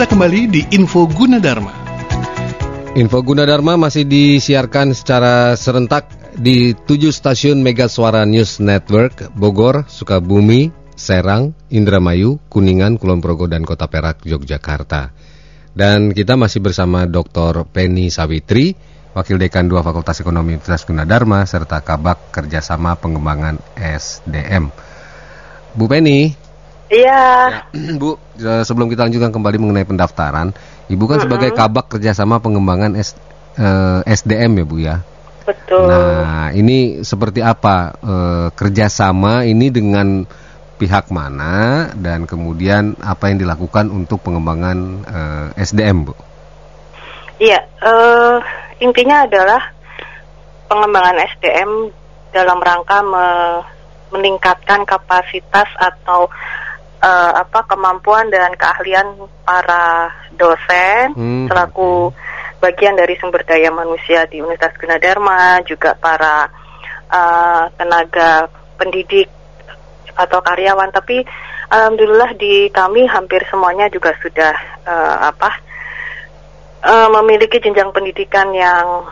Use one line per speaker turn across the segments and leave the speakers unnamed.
kita kembali di Info Gunadarma.
Info Gunadarma masih disiarkan secara serentak di tujuh stasiun Mega Suara News Network, Bogor, Sukabumi, Serang, Indramayu, Kuningan, Kulon Progo, dan Kota Perak, Yogyakarta. Dan kita masih bersama Dr. Penny Sawitri, Wakil Dekan 2 Fakultas Ekonomi Universitas Gunadarma, serta Kabak Kerjasama Pengembangan SDM. Bu Penny,
Iya,
Ya, Bu, eh, sebelum kita lanjutkan kembali mengenai pendaftaran, Ibu kan sebagai kabak kerjasama pengembangan S- eh, SDM ya Bu ya.
betul.
Nah, ini seperti apa eh, kerjasama ini dengan pihak mana dan kemudian apa yang dilakukan untuk pengembangan eh, SDM Bu?
Iya, eh, intinya adalah pengembangan SDM dalam rangka me- meningkatkan kapasitas atau eh, apa kemampuan dan keahlian para dosen
Hmm,
selaku bagian dari sumber daya manusia di Universitas Gunadarma, juga para eh, tenaga pendidik atau karyawan. Tapi alhamdulillah di kami hampir semuanya juga sudah eh, apa eh, memiliki jenjang pendidikan yang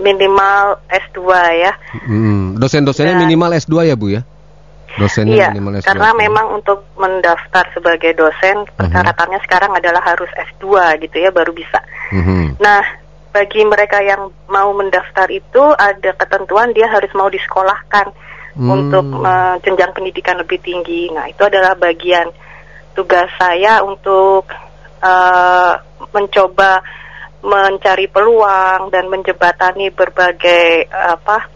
minimal S2 ya.
Hmm, dosen-dosennya minimal S2 ya Bu ya? Dosennya
Iya,
minimal S2.
karena memang untuk mendaftar sebagai dosen persyaratannya sekarang adalah harus S2 gitu ya baru bisa.
Mhm.
Nah, bagi mereka yang mau mendaftar itu ada ketentuan dia harus mau disekolahkan
Hmm.
untuk eh, jenjang pendidikan lebih tinggi. Nah, itu adalah bagian tugas saya untuk eh, mencoba mencari peluang dan menjembatani berbagai apa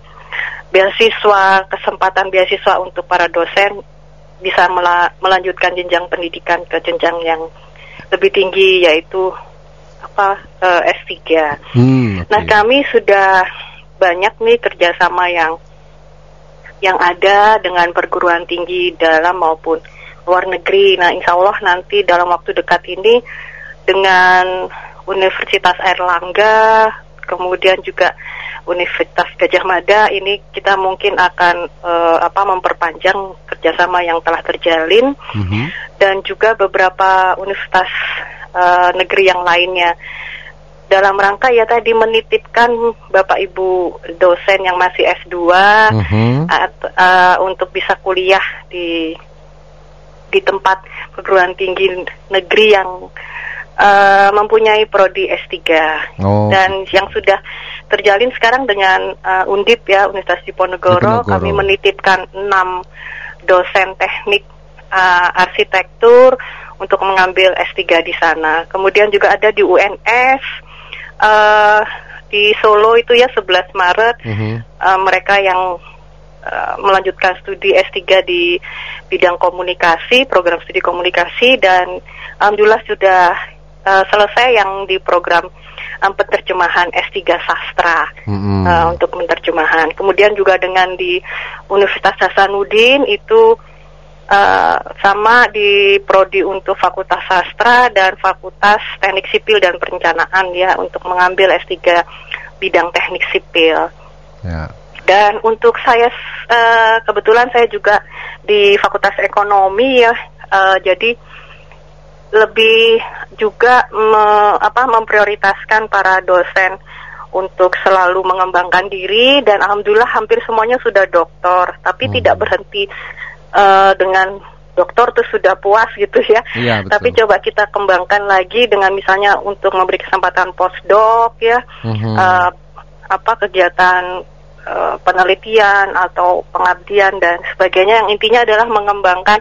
beasiswa, kesempatan beasiswa untuk para dosen bisa mela- melanjutkan jenjang pendidikan ke jenjang yang lebih tinggi yaitu apa eh, S3.
Hmm, oke.
Nah kami sudah banyak nih kerjasama yang yang ada dengan perguruan tinggi dalam maupun luar negeri. Nah insya Allah nanti dalam waktu dekat ini dengan Universitas Airlangga, kemudian juga Universitas Gajah Mada ini kita mungkin akan eh, apa memperpanjang kerjasama yang telah terjalin
Mhm.
dan juga beberapa universitas eh, negeri yang lainnya dalam rangka ya tadi menitipkan Bapak Ibu dosen yang masih S2
Mhm.
at- eh, untuk bisa kuliah di di tempat perguruan tinggi negeri yang eh, mempunyai prodi S3
Oh.
dan yang sudah terjalin sekarang dengan eh, Undip ya Universitas Diponegoro,
Diponegoro.
kami menitipkan enam dosen teknik eh, arsitektur untuk mengambil S3 di sana. Kemudian juga ada di UNS eh, di Solo itu ya 11 Maret
Mhm.
eh, mereka yang melanjutkan studi S3 di bidang komunikasi, program studi komunikasi dan alhamdulillah sudah eh, selesai yang di program eh, penerjemahan S3 sastra
Mhm.
eh, untuk penerjemahan. Kemudian juga dengan di Universitas Hasanuddin itu eh, sama di prodi untuk Fakultas Sastra dan Fakultas Teknik Sipil dan Perencanaan ya untuk mengambil S3 bidang teknik sipil.
Ya.
Dan untuk saya eh, kebetulan saya juga di Fakultas Ekonomi ya, eh, jadi lebih juga me- apa memprioritaskan para dosen untuk selalu mengembangkan diri dan alhamdulillah hampir semuanya sudah doktor, tapi
Hmm.
tidak berhenti eh, dengan doktor tuh sudah puas gitu ya.
Iya, betul.
Tapi coba kita kembangkan lagi dengan misalnya untuk memberi kesempatan postdoc ya
Mhm.
eh, apa kegiatan eh, penelitian atau pengabdian dan sebagainya yang intinya adalah mengembangkan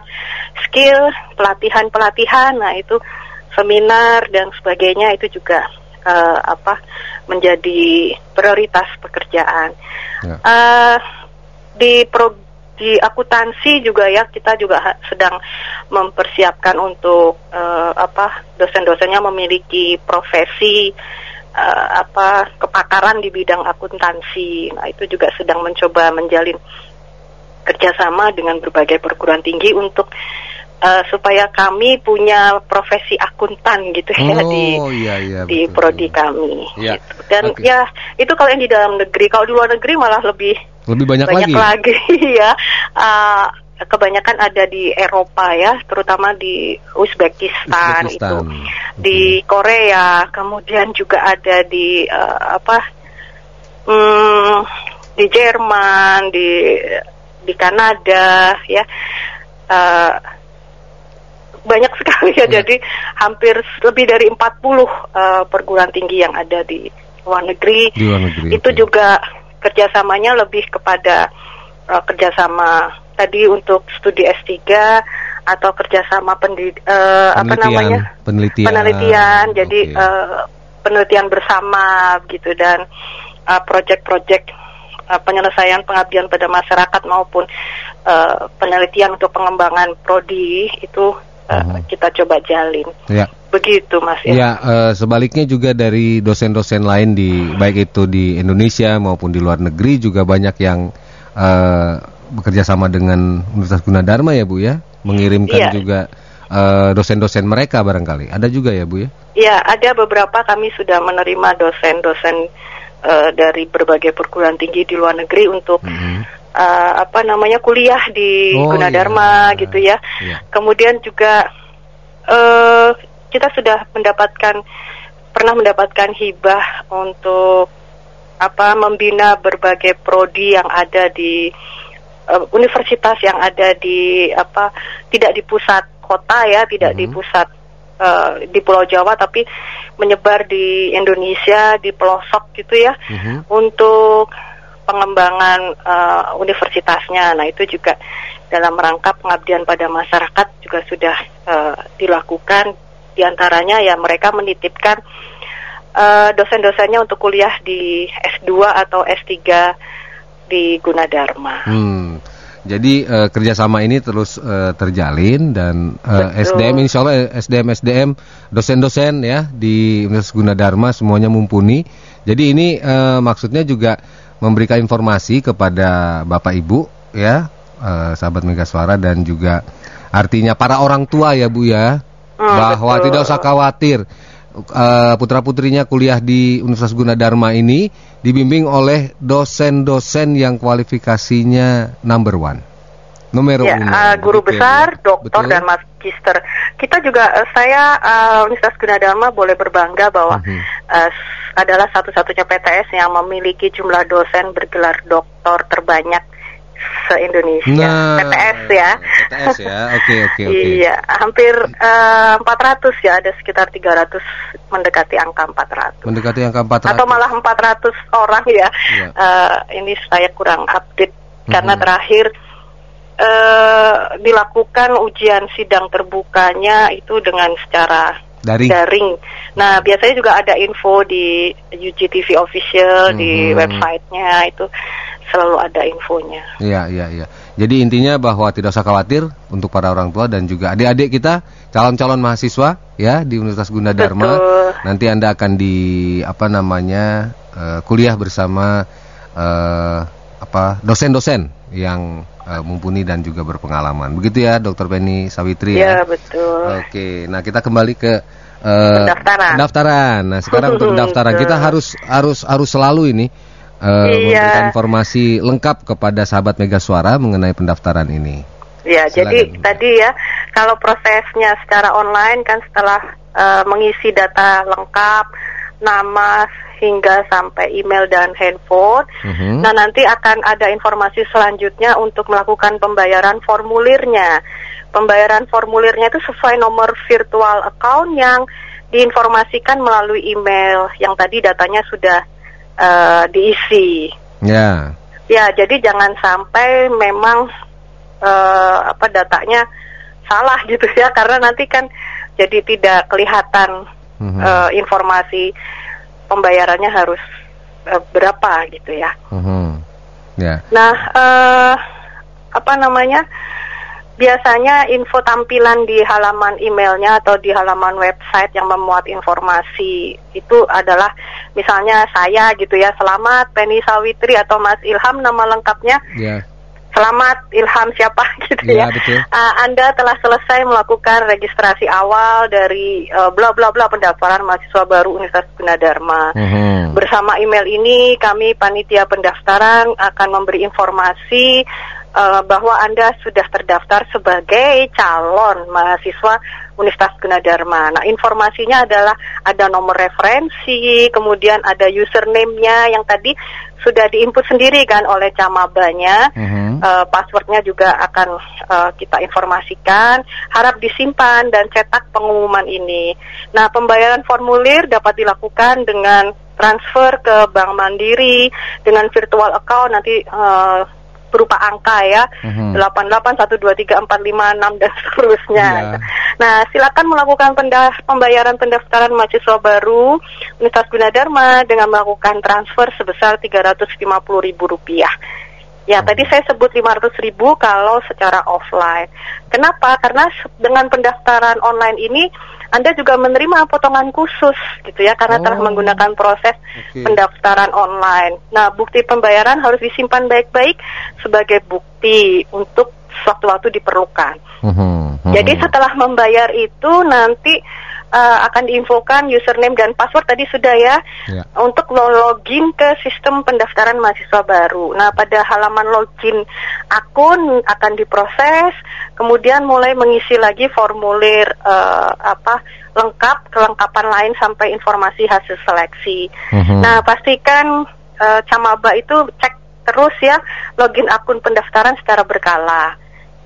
skill pelatihan pelatihan nah itu seminar dan sebagainya itu juga eh, apa menjadi prioritas pekerjaan
Ya.
Eh, di pro di akuntansi juga ya kita juga sedang mempersiapkan untuk eh, apa dosen-dosennya memiliki profesi eh, apa kepakaran di bidang akuntansi. Nah itu juga sedang mencoba menjalin kerjasama dengan berbagai perguruan tinggi untuk eh, supaya kami punya profesi akuntan gitu ya di
Oh, iya, iya,
di
betul,
prodi
betul.
kami.
Iya.
gitu. Dan
Oke.
ya itu kalau yang di dalam negeri, kalau di luar negeri malah lebih
Lebih banyak,
banyak
lagi.
lagi, ya. Uh, kebanyakan ada di Eropa ya, terutama di Uzbekistan,
Uzbekistan.
itu, di Korea, kemudian juga ada di eh, apa, hmm, di Jerman, di di Kanada, ya. Eh, banyak sekali ya, jadi hampir lebih dari 40 eh, perguruan tinggi yang ada di luar negeri
Di luar negeri.
itu
oke.
juga kerjasamanya lebih kepada uh, kerjasama tadi untuk studi S3 atau kerjasama pendid uh, apa
Penelitian,
namanya
penelitian.
penelitian jadi
Oke.
uh, penelitian bersama gitu dan uh, project-project uh, penyelesaian pengabdian pada masyarakat maupun uh, penelitian untuk pengembangan prodi itu uh,
Mhm.
kita coba jalin
ya.
begitu mas ya.
Ya, eh, sebaliknya juga dari dosen-dosen lain di baik itu di Indonesia maupun di luar negeri juga banyak yang eh, bekerja sama dengan Universitas Gunadarma ya Bu ya, mengirimkan
Iya.
juga eh, dosen-dosen mereka barangkali. Ada juga ya Bu ya?
Ya, ada beberapa kami sudah menerima dosen-dosen eh, dari berbagai perguruan tinggi di luar negeri untuk
Mhm.
eh, apa namanya kuliah di
Oh,
Gunadarma
iya.
gitu ya.
Iya.
Kemudian juga eh kita sudah mendapatkan pernah mendapatkan hibah untuk apa membina berbagai prodi yang ada di eh, universitas yang ada di apa tidak di pusat kota ya, tidak di
Mhm.
pusat eh, di Pulau Jawa tapi menyebar di Indonesia di pelosok gitu ya
Mhm.
untuk pengembangan eh, universitasnya. Nah itu juga dalam rangka pengabdian pada masyarakat juga sudah eh, dilakukan. Di antaranya ya mereka menitipkan eh, dosen-dosennya untuk kuliah di S2 atau S3 di Gunadarma.
Hmm. Jadi eh, kerjasama ini terus eh, terjalin dan eh,
Betul.
SDM Insya Allah eh, SDM SDM dosen-dosen ya di Universitas Gunadarma semuanya mumpuni. Jadi ini eh, maksudnya juga memberikan informasi kepada Bapak Ibu ya eh, sahabat Mega Suara dan juga artinya para orang tua ya Bu ya
Hmm,
bahwa
betul.
tidak usah khawatir putra putrinya kuliah di Universitas Gunadarma ini dibimbing oleh dosen-dosen yang kualifikasinya number one. Numero
Ya,
uno.
eh, guru
Begitu ya,
besar, doktor
Betul?
dan magister. Kita juga eh, saya eh, Universitas Gunadarma boleh berbangga bahwa
Mhm.
eh, s- adalah satu-satunya PTS yang memiliki jumlah dosen bergelar doktor terbanyak se-Indonesia.
Nah,
PTS ya.
PTS ya. Oke, oke, oke.
Iya, hampir eh, 400 ya, ada sekitar 300 mendekati angka 400.
Mendekati angka 400.
Atau malah 400 orang ya.
Iya.
Eh, ini saya kurang update karena
Mhm.
terakhir eh dilakukan ujian sidang terbukanya itu dengan secara
Daring.
daring. Nah, biasanya juga ada info di UGTV official di
Mhm.
websitenya itu selalu ada infonya.
Iya, iya, iya. Jadi intinya bahwa tidak usah khawatir untuk para orang tua dan juga adik-adik kita calon-calon mahasiswa ya di Universitas Gunadarma.
Betul.
Nanti Anda akan di apa namanya eh, kuliah bersama eh, apa dosen-dosen yang eh, mumpuni dan juga berpengalaman. Begitu ya, Dokter Penny Sawitri
Ya,
ya.
betul.
Oke, nah kita kembali ke
Pendaftaran.
pendaftaran. Nah sekarang untuk pendaftaran kita harus harus harus selalu ini eh,
Iya.
memberikan informasi lengkap kepada sahabat Mega Suara mengenai pendaftaran ini.
Ya,
Silakan.
jadi tadi ya kalau prosesnya secara online kan setelah eh, mengisi data lengkap, nama hingga sampai email dan handphone.
Mhm.
Nah, nanti akan ada informasi selanjutnya untuk melakukan pembayaran formulirnya. Pembayaran formulirnya itu sesuai nomor virtual account yang diinformasikan melalui email yang tadi datanya sudah eh, diisi.
Ya,
Ya, jadi jangan sampai memang eh, apa datanya salah gitu ya, karena nanti kan jadi tidak kelihatan
Mhm.
eh, informasi pembayarannya harus eh, berapa gitu ya.
Mhm. ya,
Nah, eh, apa namanya? Biasanya info tampilan di halaman emailnya atau di halaman website yang memuat informasi itu adalah misalnya saya gitu ya, selamat Penny Sawitri atau Mas Ilham nama lengkapnya
ya,
Selamat Ilham siapa gitu
Iya,
ya.
betul.
Ah, anda telah selesai melakukan registrasi awal dari eh, bla bla bla pendaftaran mahasiswa baru Universitas Gunadarma.
Mhm.
Bersama email ini kami panitia pendaftaran akan memberi informasi uh, bahwa Anda sudah terdaftar sebagai calon mahasiswa Universitas Gunadarma. Nah, informasinya adalah ada nomor referensi, kemudian ada username-nya yang tadi sudah diinput sendiri kan oleh camabanya. Uh-huh. Uh, passwordnya juga akan uh, kita informasikan. Harap disimpan dan cetak pengumuman ini. Nah, pembayaran formulir dapat dilakukan dengan transfer ke Bank Mandiri dengan virtual account nanti uh, berupa angka ya mm-hmm. 88123456 dan seterusnya. Yeah. Nah, silakan melakukan pendah- pembayaran pendaftaran mahasiswa baru Universitas Gunadarma dengan melakukan transfer sebesar Rp350.000. Ya, hmm. tadi saya sebut 500 ribu kalau secara offline. Kenapa? Karena dengan pendaftaran online ini anda juga menerima potongan khusus gitu ya karena oh. telah menggunakan proses okay. pendaftaran online. Nah, bukti pembayaran harus disimpan baik-baik sebagai bukti untuk sewaktu-waktu diperlukan. Uh -huh. Uh -huh. Jadi setelah membayar itu nanti uh, akan diinfokan username dan password tadi sudah ya, ya. untuk login ke sistem pendaftaran mahasiswa baru. Nah, pada halaman login akun akan diproses, kemudian mulai mengisi lagi formulir uh, apa lengkap, kelengkapan lain sampai informasi hasil seleksi. Mhm. -huh. Nah, pastikan uh, Camaba itu cek terus ya login akun pendaftaran secara berkala.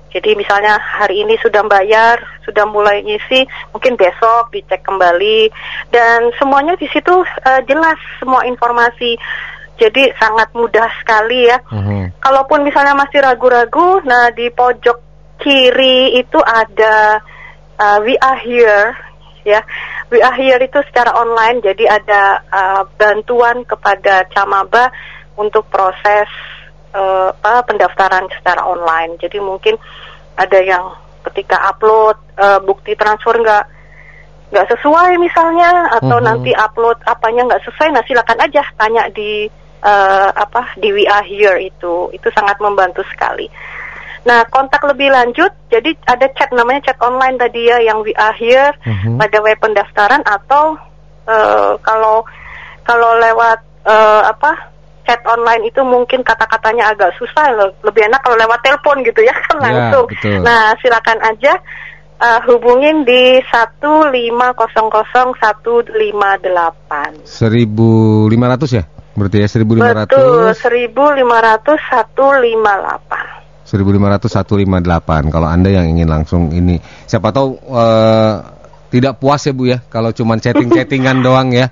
Jadi misalnya hari ini sudah bayar, sudah mulai ngisi, mungkin besok dicek kembali dan semuanya di situ uh, jelas semua informasi. Jadi sangat mudah sekali ya. Mm-hmm. Kalaupun misalnya masih ragu-ragu, nah di pojok kiri itu ada uh, we are here ya. We are here itu secara online jadi ada uh, bantuan kepada Camaba untuk proses uh, apa, pendaftaran secara online. Jadi mungkin ada yang ketika upload uh, bukti transfer nggak nggak sesuai misalnya atau mm -hmm. nanti upload apanya nggak sesuai, nah silakan aja tanya di uh, apa di We Are Here itu itu sangat membantu sekali. Nah kontak lebih lanjut, jadi ada chat namanya chat online tadi ya yang We Are Here mm -hmm. pada web pendaftaran atau uh, kalau kalau lewat uh, apa chat online itu mungkin kata-katanya agak susah loh. Lebih enak kalau lewat telepon gitu ya kan langsung. Ya, nah, silakan aja uh, hubungin di 1500158.
1500 ya? Berarti ya 1500.
Betul, 1500 158.
1500 158 kalau Anda yang ingin langsung ini. Siapa tahu uh, tidak puas ya Bu ya kalau cuma chatting-chattingan doang ya.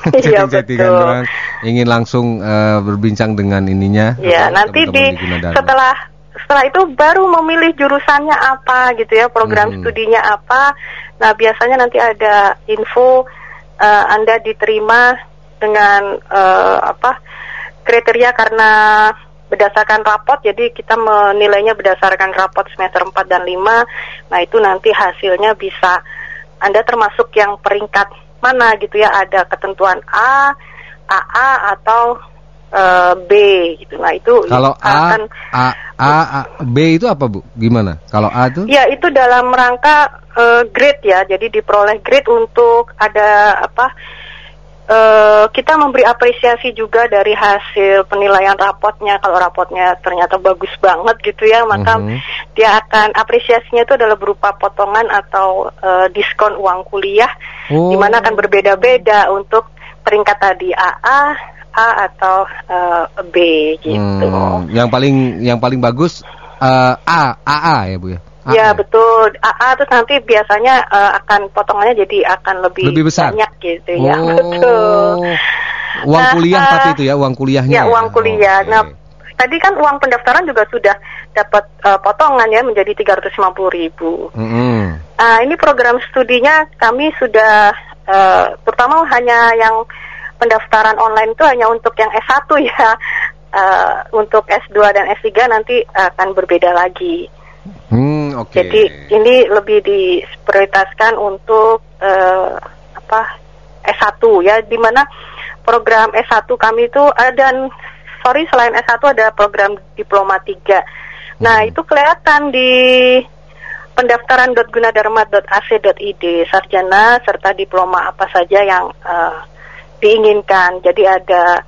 Iya betul.
ingin langsung uh, berbincang dengan ininya.
Iya nanti di setelah setelah itu baru memilih jurusannya apa gitu ya program hmm. studinya apa. Nah biasanya nanti ada info uh, anda diterima dengan uh, apa kriteria karena berdasarkan rapot jadi kita menilainya berdasarkan rapot semester 4 dan 5 nah itu nanti hasilnya bisa Anda termasuk yang peringkat mana gitu ya ada ketentuan A, AA atau uh, B gitu. Nah itu
kalau A, akan A, A, A, B itu apa bu? Gimana? Kalau A itu?
Ya itu dalam rangka uh, grade ya. Jadi diperoleh grade untuk ada apa? Uh, kita memberi apresiasi juga dari hasil penilaian rapotnya. Kalau rapotnya ternyata bagus banget gitu ya, maka mhm. -huh. dia akan apresiasinya itu adalah berupa potongan atau uh, diskon uang kuliah, oh. di mana akan berbeda-beda untuk peringkat tadi AA, A atau uh, B gitu. Hmm,
yang paling yang paling bagus uh, A, AA ya bu ya.
AA. Ya betul. AA terus nanti biasanya uh, akan potongannya jadi akan lebih,
lebih besar.
banyak gitu ya. Oh. Betul.
Uang nah, kuliah pasti itu ya, uang kuliahnya.
Ya, uang kuliah. Okay. Nah, tadi kan uang pendaftaran juga sudah dapat uh, potongan ya menjadi 350 ribu. Mm -hmm. uh, ini program studinya kami sudah uh, terutama hanya yang pendaftaran online itu hanya untuk yang S1 ya. Uh, untuk S2 dan S3 nanti akan berbeda lagi. Hmm, okay. Jadi ini lebih diprioritaskan untuk uh, apa S1 ya, di mana program S1 kami itu uh, dan sorry selain S1 ada program diploma 3. Nah, hmm. itu kelihatan di pendaftaran.gunadarma.ac.id sarjana serta diploma apa saja yang uh, diinginkan. Jadi ada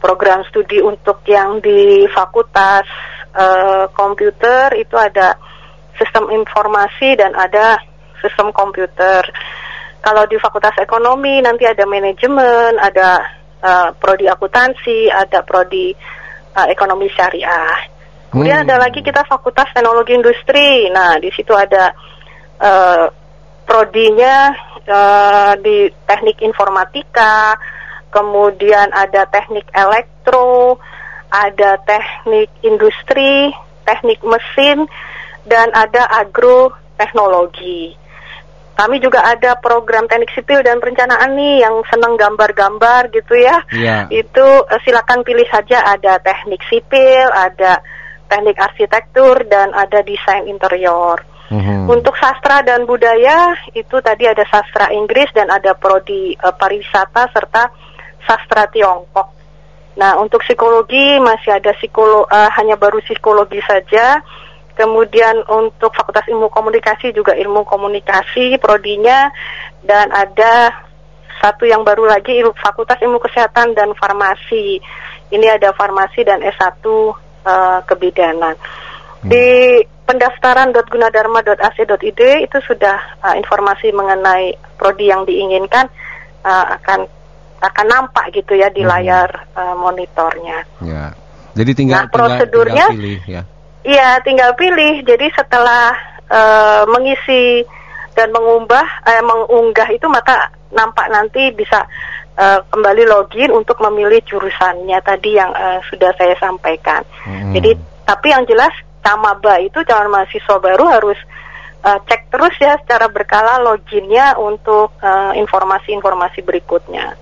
program studi untuk yang di fakultas eh, komputer, itu ada sistem informasi dan ada sistem komputer. Kalau di Fakultas Ekonomi nanti ada manajemen, ada eh, prodi akuntansi, ada prodi eh, ekonomi syariah. Kemudian
Hmm.
ada lagi kita Fakultas Teknologi Industri. Nah, di situ ada eh, prodinya eh, di teknik informatika, kemudian ada teknik elektro, ada teknik industri, teknik mesin, dan ada agroteknologi. Kami juga ada program teknik sipil dan perencanaan nih yang seneng gambar-gambar gitu ya.
Iya.
Itu eh, silakan pilih saja ada teknik sipil, ada teknik arsitektur dan ada desain interior.
Mhm.
Untuk sastra dan budaya itu tadi ada sastra Inggris dan ada prodi eh, pariwisata serta sastra Tiongkok. Nah, untuk psikologi masih ada psikolo eh, hanya baru psikologi saja. Kemudian untuk Fakultas Ilmu Komunikasi juga ilmu komunikasi prodinya dan ada satu yang baru lagi Fakultas Ilmu Kesehatan dan Farmasi. Ini ada farmasi dan S1 eh, kebidanan. Di pendaftaran.gunadarma.ac.id itu sudah uh, informasi mengenai prodi yang diinginkan uh, akan akan nampak gitu ya di
Mhm.
layar uh, monitornya.
Ya. Jadi tinggal
Nah,
tinggal-
prosedurnya-
tinggal pilih ya.
Iya, tinggal pilih. Jadi setelah uh, mengisi dan mengunggah eh, mengunggah itu maka nampak nanti bisa uh, kembali login untuk memilih jurusannya tadi yang uh, sudah saya sampaikan.
Mhm.
Jadi tapi yang jelas Camaba itu calon mahasiswa baru harus uh, cek terus ya secara berkala loginnya untuk uh, informasi-informasi berikutnya.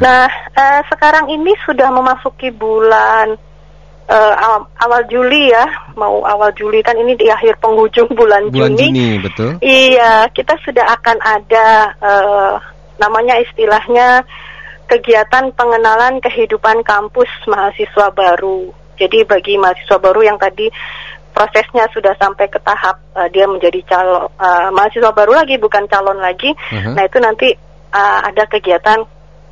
Nah, eh, sekarang ini sudah memasuki bulan eh, awal, awal Juli ya, mau awal Juli kan ini di akhir penghujung bulan,
Bulan Juni, betul?
Iya, kita sudah akan ada eh, namanya istilahnya kegiatan pengenalan kehidupan kampus mahasiswa baru. Jadi bagi mahasiswa baru yang tadi prosesnya sudah sampai ke tahap eh, dia menjadi calon eh, mahasiswa baru lagi bukan calon lagi.
Mhm.
Nah, itu nanti eh, ada kegiatan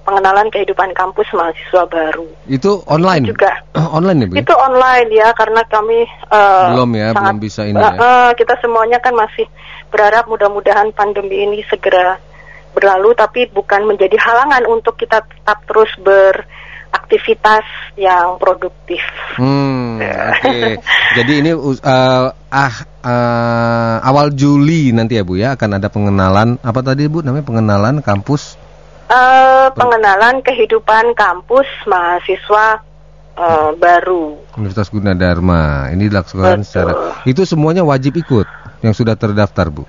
pengenalan kehidupan kampus mahasiswa baru.
Itu online.
Juga
online ya, Bu?
itu online ya karena kami eh,
Belum ya, belum bisa ini ya.
eh, kita semuanya kan masih berharap mudah-mudahan pandemi ini segera berlalu tapi bukan menjadi halangan untuk kita tetap terus beraktivitas yang produktif.
Hmm, oke. Jadi ini eh, ah eh, awal Juli nanti ya Bu ya akan ada pengenalan apa tadi Bu namanya pengenalan kampus
Eh, pengenalan kehidupan kampus mahasiswa eh, baru.
Universitas Gunadarma. Ini dilaksanakan
Betul.
secara itu semuanya wajib ikut yang sudah terdaftar Bu.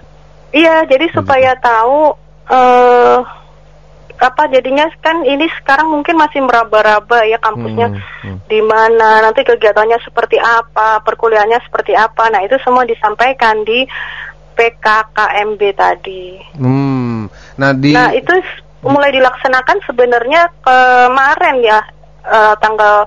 Iya, jadi supaya tahu eh apa jadinya kan ini sekarang mungkin masih meraba-raba ya kampusnya
Hmm, hmm.
di mana, nanti kegiatannya seperti apa, perkuliahannya seperti apa. Nah, itu semua disampaikan di PKKMB tadi.
Hmm. Nah di
Nah, itu mulai dilaksanakan sebenarnya kemarin ya eh, tanggal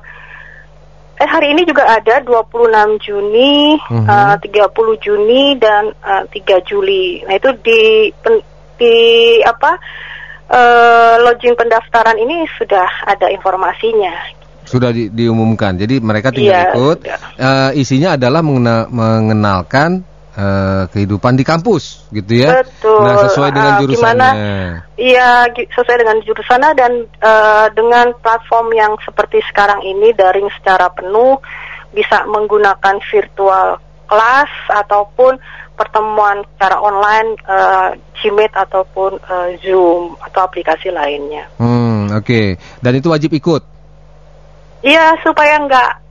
eh hari ini juga ada 26 Juni,
Mhm.
eh, 30 Juni dan eh, 3 Juli. Nah, itu di pen- di apa? eh, login pendaftaran ini sudah ada informasinya.
sudah di- diumumkan. Jadi mereka tinggal
Iya,
ikut.
sudah.
Eh, isinya adalah mengena- mengenalkan eh, kehidupan di kampus, gitu ya.
Betul.
Nah sesuai dengan
Ah,
jurusannya.
Iya, sesuai dengan jurusannya dan eh, dengan platform yang seperti sekarang ini daring secara penuh bisa menggunakan virtual kelas ataupun pertemuan secara online eh, Gmeet ataupun eh, Zoom atau aplikasi lainnya.
Hmm, oke. Dan itu wajib ikut.
Iya, supaya nggak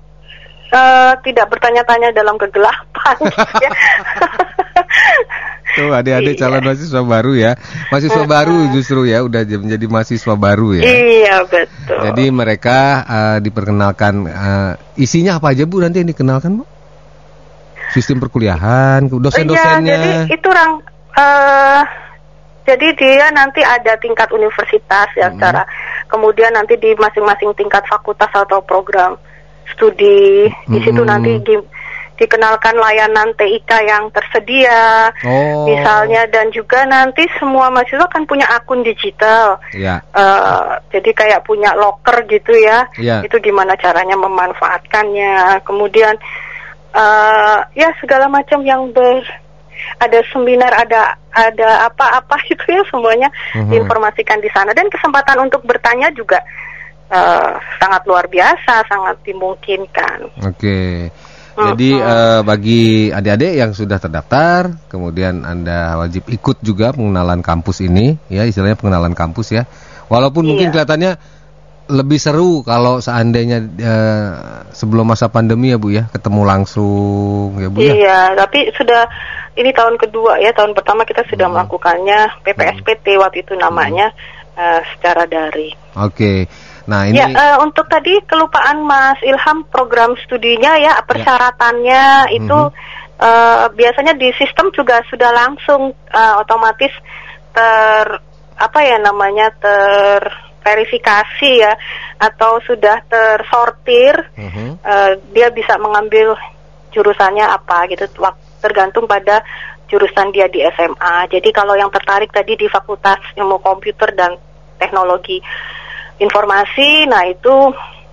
eh, tidak bertanya-tanya dalam kegelapan. ya.
Tuh adik-adik
Iya.
calon mahasiswa baru ya. Mahasiswa baru justru ya, udah menjadi mahasiswa baru ya.
Iya, betul.
Jadi mereka eh, diperkenalkan eh, isinya apa aja Bu nanti yang dikenalkan Bu? Sistem perkuliahan,
Iya,
dosen-dosennya.
jadi itu orang eh jadi dia nanti ada tingkat universitas ya
Hmm.
secara kemudian nanti di masing-masing tingkat fakultas atau program studi di situ
Hmm.
nanti di- dikenalkan layanan TIK yang tersedia
Oh.
misalnya dan juga nanti semua mahasiswa kan punya akun digital
Ya.
Eh, jadi kayak punya locker gitu ya.
Iya.
Itu gimana caranya memanfaatkannya. Kemudian uh, ya segala macam yang ber ada seminar, ada ada apa-apa itu ya semuanya diinformasikan di sana dan kesempatan untuk bertanya juga uh, sangat luar biasa, sangat dimungkinkan.
Oke.
Mm-mm.
Jadi eh, bagi adik-adik yang sudah terdaftar, kemudian Anda wajib ikut juga pengenalan kampus ini, ya istilahnya pengenalan kampus ya. Walaupun mungkin
Iya.
kelihatannya lebih seru kalau seandainya eh, sebelum masa pandemi ya Bu ya, ketemu langsung ya Bu ya.
Iya, tapi sudah ini tahun kedua ya, tahun pertama kita sudah
Hmm.
melakukannya PPSPT waktu itu namanya uh, secara daring.
Oke. Nah, ini
Ya, eh, untuk tadi kelupaan Mas Ilham program studinya ya persyaratannya itu
Mhm.
eh, biasanya di sistem juga sudah langsung eh, otomatis ter apa ya namanya terverifikasi ya atau sudah tersortir
Mhm.
eh, dia bisa mengambil jurusannya apa gitu tergantung pada jurusan dia di SMA. Jadi kalau yang tertarik tadi di Fakultas Ilmu Komputer dan Teknologi Informasi, nah itu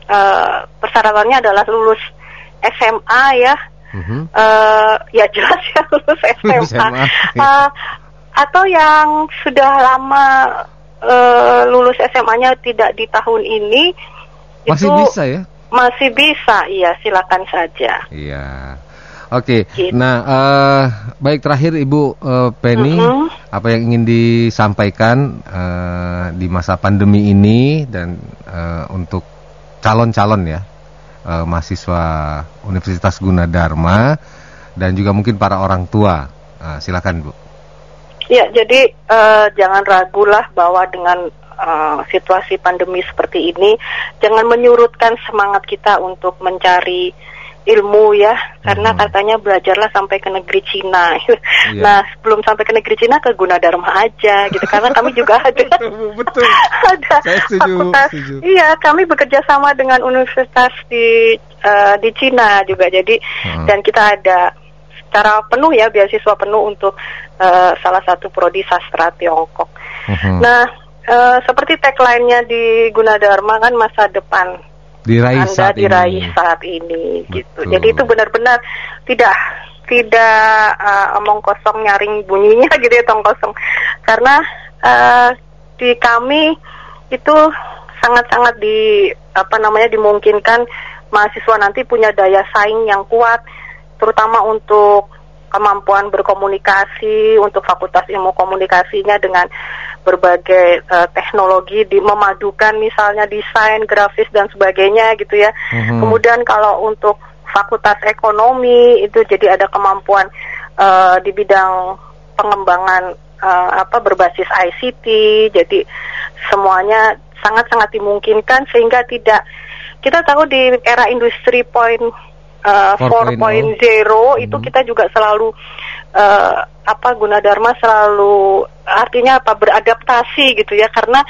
eh, persyaratannya adalah lulus SMA ya.
Mhm.
Eh, ya jelas ya lulus SMA.
SMA,
Eh, atau yang sudah lama eh, lulus SMA-nya tidak di tahun ini
masih
itu
bisa ya?
masih bisa, iya silakan saja.
Iya. Oke.
Gitu.
Nah, eh, baik terakhir Ibu eh, Penny,
Mhm.
apa yang ingin disampaikan eh, di masa pandemi ini dan eh, untuk calon-calon ya eh, mahasiswa Universitas Gunadarma dan juga mungkin para orang tua. Eh, silakan Bu.
Ya, jadi eh, jangan ragulah bahwa dengan eh, situasi pandemi seperti ini, jangan menyurutkan semangat kita untuk mencari ilmu ya, karena
Mhm.
katanya belajarlah sampai ke negeri Cina.
Iya.
Nah, sebelum sampai ke negeri Cina ke Gunadarma aja gitu, karena kami juga ada
betul.
ada
Saya setuju,
fakultas.
setuju.
Iya, kami bekerja sama dengan universitas di eh, di Cina juga. Jadi
Hmm.
dan kita ada secara penuh ya beasiswa penuh untuk eh, salah satu prodi sastra Tiongkok.
Mhm.
Nah, eh, seperti tagline-nya di Gunadarma kan masa depan
Diraih
Anda
saat
diraih
ini.
saat ini gitu.
Betul.
Jadi itu benar-benar tidak tidak uh, omong kosong nyaring bunyinya gitu ya tong kosong. Karena uh, di kami itu sangat-sangat di apa namanya dimungkinkan mahasiswa nanti punya daya saing yang kuat terutama untuk kemampuan berkomunikasi untuk Fakultas Ilmu Komunikasinya dengan berbagai eh, teknologi di memadukan misalnya desain, grafis dan sebagainya gitu ya.
Mhm.
Kemudian kalau untuk Fakultas Ekonomi itu jadi ada kemampuan eh, di bidang pengembangan eh, apa berbasis ICT. Jadi semuanya sangat-sangat dimungkinkan sehingga tidak kita tahu di era industri point eh,
4.0.
4.0 itu kita juga selalu eh, apa Gunadarma selalu artinya apa beradaptasi gitu ya karena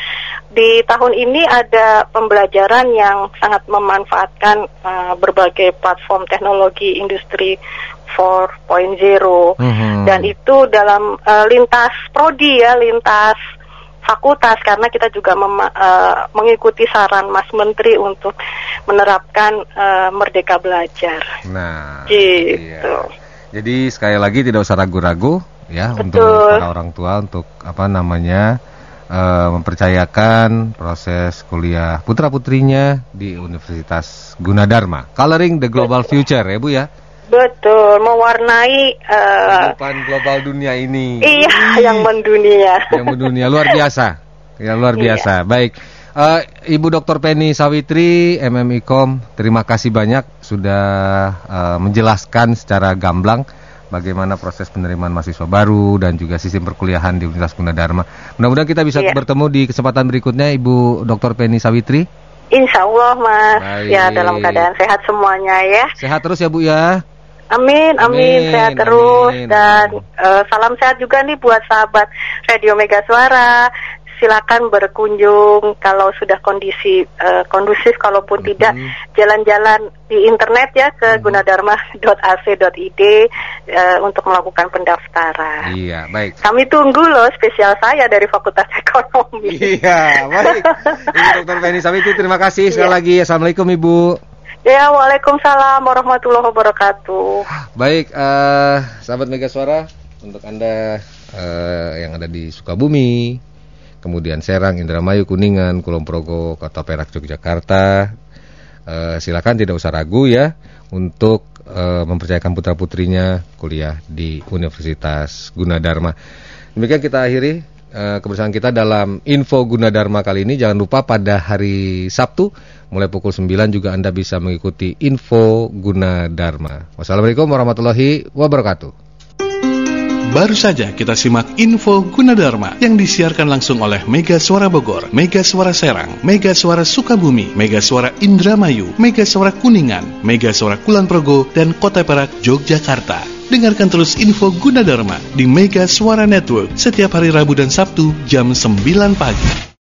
di tahun ini ada pembelajaran yang sangat memanfaatkan eh, berbagai platform teknologi industri 4.0
Mhm.
dan itu dalam eh, lintas prodi ya lintas fakultas karena kita juga mema- eh, mengikuti saran Mas Menteri untuk menerapkan eh, merdeka belajar
Nah,
gitu.
iya. Jadi sekali lagi tidak usah ragu-ragu ya
Betul.
untuk para orang tua untuk apa namanya eh, mempercayakan proses kuliah putra putrinya di Universitas Gunadarma. Coloring the global future ya Bu ya.
Betul, mewarnai
Kehidupan global dunia ini.
iya yang mendunia.
yang mendunia luar biasa. Ya luar
Iya.
biasa. Baik. Eh, Ibu Dr. Penny Sawitri MMIKOM, terima kasih banyak sudah eh, menjelaskan secara gamblang bagaimana proses penerimaan mahasiswa baru dan juga sistem perkuliahan di Universitas Gunadarma. Mudah-mudahan kita bisa
Iya.
bertemu di kesempatan berikutnya Ibu Dr. Penny Sawitri.
Insya Allah Mas,
Baik.
ya dalam keadaan sehat semuanya ya.
Sehat terus ya Bu ya.
Amin,
Amin,
amin, sehat terus
amin,
dan eh, salam sehat juga nih buat sahabat Radio Mega Suara. Silakan berkunjung kalau sudah kondisi eh, kondusif, kalaupun tidak
Mhm.
jalan-jalan di internet ya ke gunadarma.ac.id eh, untuk melakukan pendaftaran.
Iya, baik.
Kami tunggu loh spesial saya dari Fakultas Ekonomi.
Iya, baik. Ibu Dr. Sawitri terima kasih sekali
Iya.
lagi. Assalamualaikum Ibu.
Ya, Waalaikumsalam warahmatullahi wabarakatuh.
Baik, uh, sahabat Mega Suara, untuk Anda uh, yang ada di Sukabumi, kemudian Serang, Indramayu, Kuningan, Kulon Progo, Kota Perak, Yogyakarta, uh, silakan tidak usah ragu ya untuk uh, mempercayakan putra-putrinya kuliah di Universitas Gunadarma. Demikian kita akhiri kebersamaan kita dalam Info Gunadarma kali ini. Jangan lupa pada hari Sabtu mulai pukul 9 juga Anda bisa mengikuti Info Gunadarma. Wassalamualaikum warahmatullahi wabarakatuh.
Baru saja kita simak info Gunadarma yang disiarkan langsung oleh Mega Suara Bogor, Mega Suara Serang, Mega Suara Sukabumi, Mega Suara Indramayu, Mega Suara Kuningan, Mega Suara Kulon Progo, dan Kota Perak, Yogyakarta. Dengarkan terus info Gunadarma di Mega Suara Network setiap hari Rabu dan Sabtu jam 9 pagi.